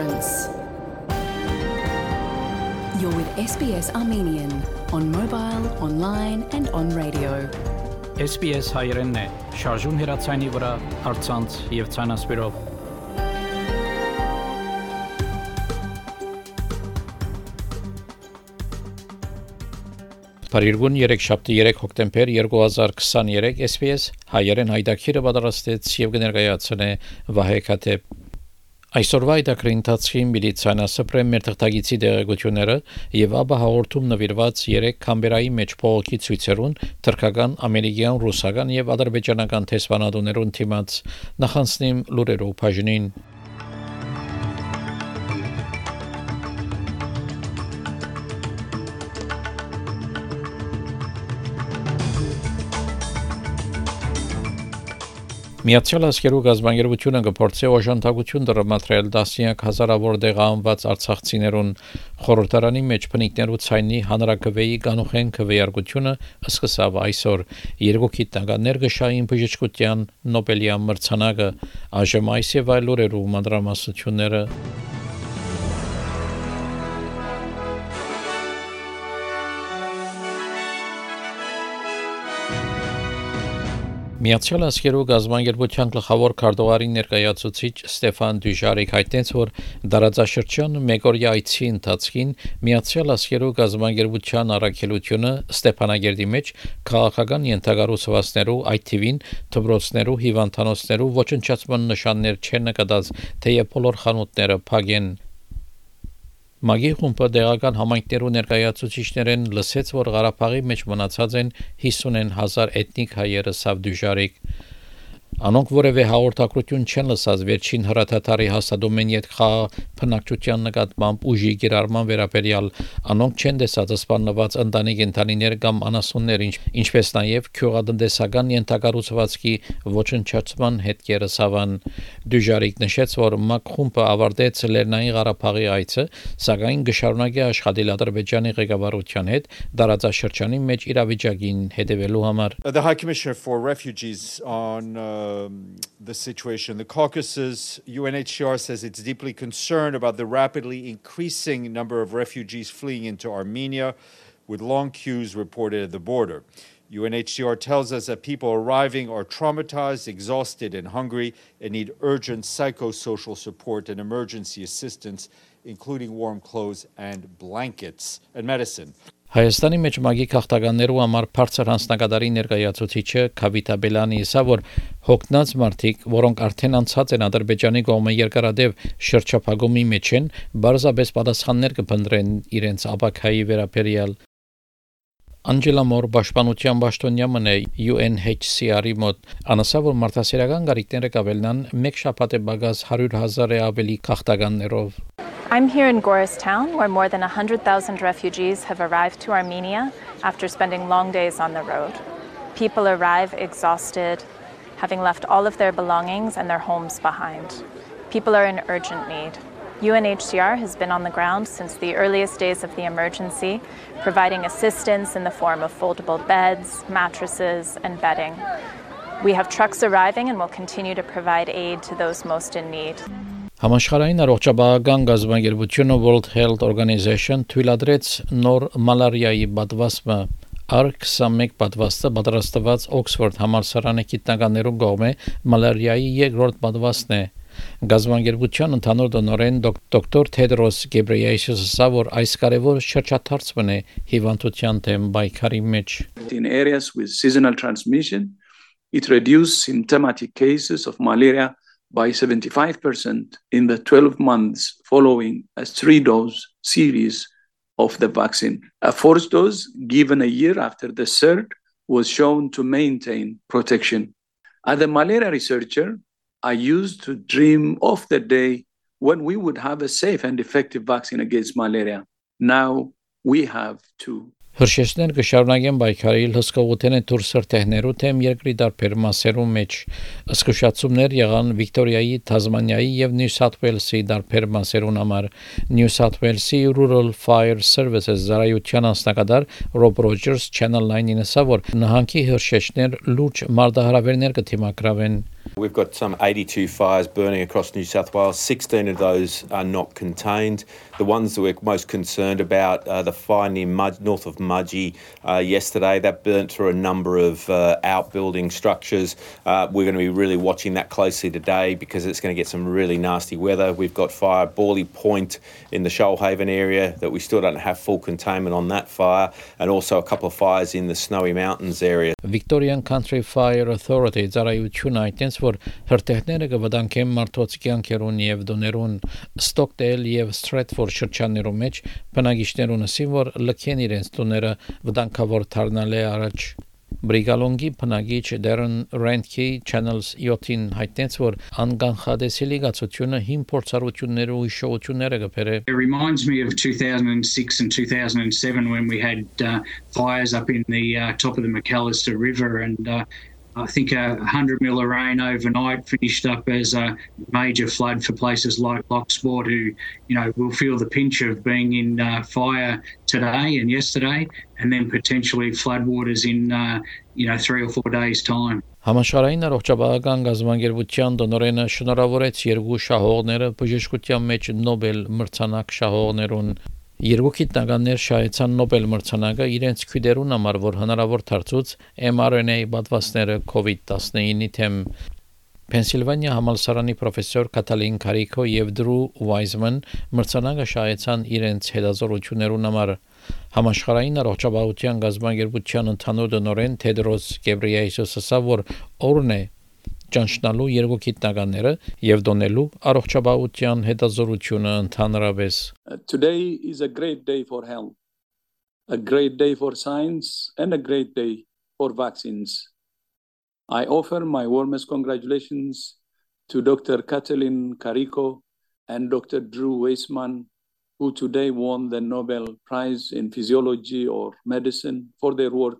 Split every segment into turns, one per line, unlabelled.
difference. You're with SBS Armenian on mobile, online and on radio.
SBS հայերենն է, շարժուն հեռացանի վրա, հարցանց եւ ցանասպիրով։ Փարիգուն 3 շաբթի 3 հոկտեմբեր 2023 SPS հայերեն հայդակիրը պատրաստեց եւ կներկայացնե Վահե Քաթեփ Այսօրվա այդակրի ընթացքին միլիցիան ասպրեմ մեր թղթագիտի դեղեցությունները եւ ապա հաղորդում նվիրված 3 կամբերայի մեջ փողոքի ցույցերուն թրքական, ամերիկյան, ռուսական եւ ադրբեջանական տեսվանադուներուն թիմած նախանցնիմ լուրերով բաժնին Միացյալ Աշխարհի գազբանգերությունը կփորձի օժանդակություն դրամատրել դասյակ հազարավոր դեղանված արցախցիներուն խորհրդարանի մեջ բնիկներու ցայնի հանրակրվեի կանուխեն քվեարկությունը սկսավ այսօր երկու գիտնականներ գշային բժշկության Նոբելյան մրցանակը այս եւ այլ օրերու մանրամասնությունները Միացյալ Աշխարհի գազբանգերության գլխավոր քարտուղարի ներկայացուցիչ Ստեֆան Դյուժարիկ հայտնեց, որ դարաձաշրջան մեգորյա այցի ընթացքին Միացյալ Աշխարհի գազբանգերության առաքելությունը Ստեփանագերդի մեջ քաղաքական ենթագարուցվածներու այդ թիվին դբրոցներու հիվանդանոցներու ոչնչացման նշաններ չեն նկատած, թեև բոլոր խանութները փակեն Մագի խումբը դեղական համայնքներու ներկայացուցիչներեն լսեց, որ Ղարաբաղի մեջ մնացած են 50000 էթնիկ հայերը սավդուժարիկ Անոնք որևէ հաղորդակցություն չեն լսած վերջին հրաթաթարի հաստատում են իդ փնակչության նկատմամբ ուժի գերարման վերաբերյալ անոնք չեն տեսած սպանված ընտանիք ընտանիներ կամ անասուններ ինչպես նաև քյուղատնտեսական ենթակառուցվածքի ոչնչացման հետքերը սավան դյուժարիկ նշեց որ մակ խումբը ավարտեց Լեռնային Ղարաբաղի այցը սակայն գշարունակի աշխատել Ադրբեջանի ղեկավարության հետ դարաձաշրջանի մեջ իրավիճակին հետևելու համար
The High Commissioner for Refugees on uh, um, the situation. in The Caucasus, UNHCR says it's deeply concerned about the rapidly increasing number of refugees fleeing into Armenia, with long queues reported at the border. UNHCR tells us that people arriving are traumatized, exhausted, and hungry and need urgent psychosocial support and emergency assistance, including warm clothes and blankets and medicine.
Հայաստանի մեջ մագի քաղաքականներու համար բարձր հանձնակատարի ներկայացուցիչը Քավիթա Բելանի ասա որ հոգնած մարդիկ, որոնք արդեն անցած են Ադրբեջանի կողմը երկարադեպ շրջափակումի մեջ են, բարձաբես պատասխաններ կփնտրեն իրենց ապակայի վերաբերյալ Անջելա Մոր Պաշտպանության Պաշտոնյամն է UNHCR-ի մոտ անասա որ մարդասիրական գարիկները կավելնան մեկ շաբաթ է բագազ 100.000-ը ավելի քաղաքականներով
I'm here in Goristown, where more than 100,000 refugees have arrived to Armenia after spending long days on the road. People arrive exhausted, having left all of their belongings and their homes behind. People are in urgent need. UNHCR has been on the ground since the earliest days of the emergency, providing assistance in the form of foldable beds, mattresses, and bedding. We have trucks arriving and will continue to provide aid to those most in need.
Համաշխարհային առողջապահական գազբանգերությունը World Health Organization թույլատրեց նոր մալարիայի պատվաստը R21 պատվաստը պատրաստված Օքսֆորդ համալսարանի գիտնականներու կողմէ մալարիայի երկրորդ պատվաստն է Գազբանգերության ընդհանուր տնօրեն դոկտոր Թեդրոս Գեբրեյեսուսը ասա որ այս կարևոր շրջաթարցն է հիվանդության դեմ պայքարի մեջ
In areas with seasonal transmission it reduced symptomatic cases of malaria by 75% in the 12 months following a three dose series of the vaccine. A fourth dose given a year after the third was shown to maintain protection. As a malaria researcher, I used to dream of the day when we would have a safe and effective vaccine against malaria. Now we have two.
Հրշեջներ կշարունակեն պայքարել հսկողութենե դուրս սրտեհներու թեմ երկրի դարբեր մասերու մեջ։ Սկսուշացումներ եղան Վիկտորիայի, Թազմանիայի եւ Նյու Սաթ Ուելսի դարբեր մասերուն համար։ Նյու Սաթ Ուելսի Rural Fire Services զարայության անձնակատար Rob Rogers Channel 9-ին ասա, որ նահանգի հրշեջներ լուրջ մարդահրավերներ կթիմակրավեն։
We've got some 82 fires burning across New South Wales. 16 of those are not contained. The ones that we're most concerned about are the fire near Mud, north of Mudgee uh, yesterday. That burnt through a number of uh, outbuilding structures. Uh, we're going to be really watching that closely today because it's going to get some really nasty weather. We've got fire at Borley Point in the Shoalhaven area that we still don't have full containment on that fire, and also a couple of fires in the Snowy Mountains area.
Victorian Country Fire Authority, Zarayuchuna, այդտենց որ հրթեհները կվտանգեն մարդոց կյանքերուն եւ դոներուն Stockdale եւ Stratford շրջաններում մեջ բնակիչներուն ասին որ լքեն իրենց տուները վտանգավոր դառնալ է առաջ Բրիգալոնգի բնագիչ Դերեն Ռենթքի Channels 7-ին հայտնեց, որ անկանխադեսելի գացությունը հին փորձառությունները ու հիշողությունները կբերե։
It reminds me of 2006 and 2007 when we had uh, fires up in the uh, top of the McAllister River and uh, I think a 100 mil of rain overnight finished up as a major flood for places like Locksport, who, you know, will feel the pinch of being in uh, fire today and yesterday, and then potentially floodwaters in, uh, you know, three or four days' time.
Համաշխարհային առողջապահական գազམ་անգերության դոնորենը շնորհավորեց երկու շահողները բժշկության մեջ Նոբել մրցանակ շահողներուն Երկու գիտնականներ շահեցան Նոբել մրցանակը իրենց քույրերուն համար, որ հնարավոր դարձուց mRNA պատվաստները COVID-19-ի թեմ Պենսիլվանիա համալսարանի պրոֆեսոր Կատալին Կարիկո եւ Դրու Վայզման մրցանակը շահեցան իրենց հետազոտություններուն համար համաշխարհային առողջապահության գազբանգերության ընդհանուր դնորեն Թեդրոս Գեբրիեյսուսը ասա որ օրն է ճանչնալու երկու գիտնականները եւ դոնելու առողջապահության հետազորությունը ընդհանրապես
Today is a great day for health a great day for science and a great day for vaccines I offer my warmest congratulations to Dr. Katalin Kariko and Dr. Drew Weissman, who today won the Nobel Prize in Physiology or Medicine for their work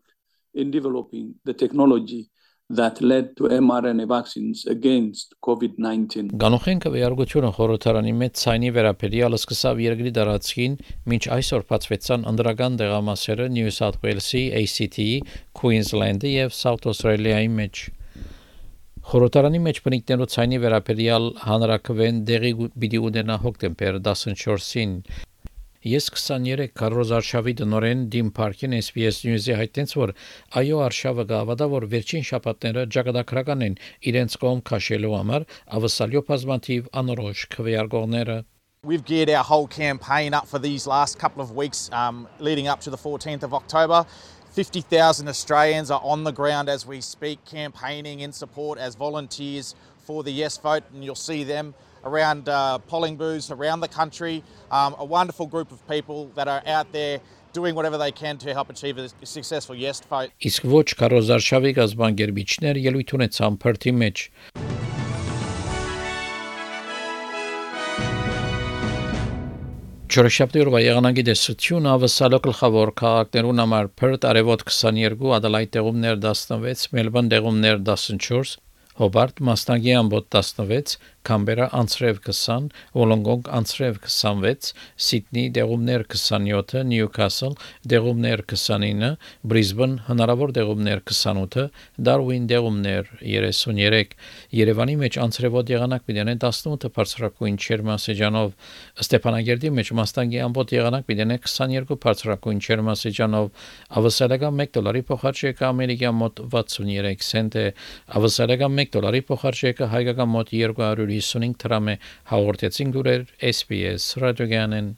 in developing the technology that led to mRNA vaccines against COVID-19.
Գանոխեն կվեարկությունը խորհրդարանի մեծ ցայնի վերապերյալ սկսավ երկրի դարածքին, մինչ այսօր բացվեցան անդրական դեղամասերը New South Wales-ի, ACT-ի, Queensland-ի եւ South Australia-ի մեջ։ Խորհրդարանի մեջ բնիկներու ցայնի վերապերյալ հանրակրվեն դեղի պիտի ունենա հոկտեմբեր 14-ին Ես 23 Կարոզ Արշավի դնորեն Դիմ Պարքին SPS News-ի հայտնեց, որ այո Արշավը գավադա որ վերջին շաբաթները ճակատագրական են իրենց կողմ քաշելու համար ավսալյո բազմաթիվ անորոշ քվեարկողները
We've geared our whole campaign up for these last couple of weeks um, leading up to the 14th of October. 50,000 Australians are on the ground as we speak, campaigning in support as volunteers for the Yes vote, and you'll see them around uh, polling booths around the country. Um, a wonderful group of people that are out there doing whatever they can to help achieve a successful yes vote.
Իսկ ոչ կարոզարշավի գազբանգերբիչներ ելույթ ունեցան Փրթի մեջ։ Չորեքշաբթի օրվա եղանակի դեսություն ավսալո գլխավոր քաղաքներուն համար Perth արևոտ 22, Adelaide տեղումներ 16, Melbourne տեղումներ 14, Հոբարտ Մասնագի ամբոտ 16, Կամբերա անցրև 20, Վոլոնգոնգ անցրև 26, Սիդնի դեղումներ 27, Նյուքասլ դեղումներ 29, Բրիզբեն հնարավոր դեղումներ 28, Դարվին դեղումներ 33, Երևանի մեջ անցրևոտ եղանակ պիտենեն 18 բարձրակույն չերմասեջանով, Ստեփանագերդի մեջ Մասնագի ամբոտ եղանակ պիտենեն 22 բարձրակույն չերմասեջանով, ավսալական 1 դոլարի փոխարժեքը ամերիկյան մոտ 63 سنت է, ավսալական 1 դոլարի փոխարժեքը հայկական մոտ 200 155 դրամ է հաղորդեցին դուրեր SPS ռադիոգյանեն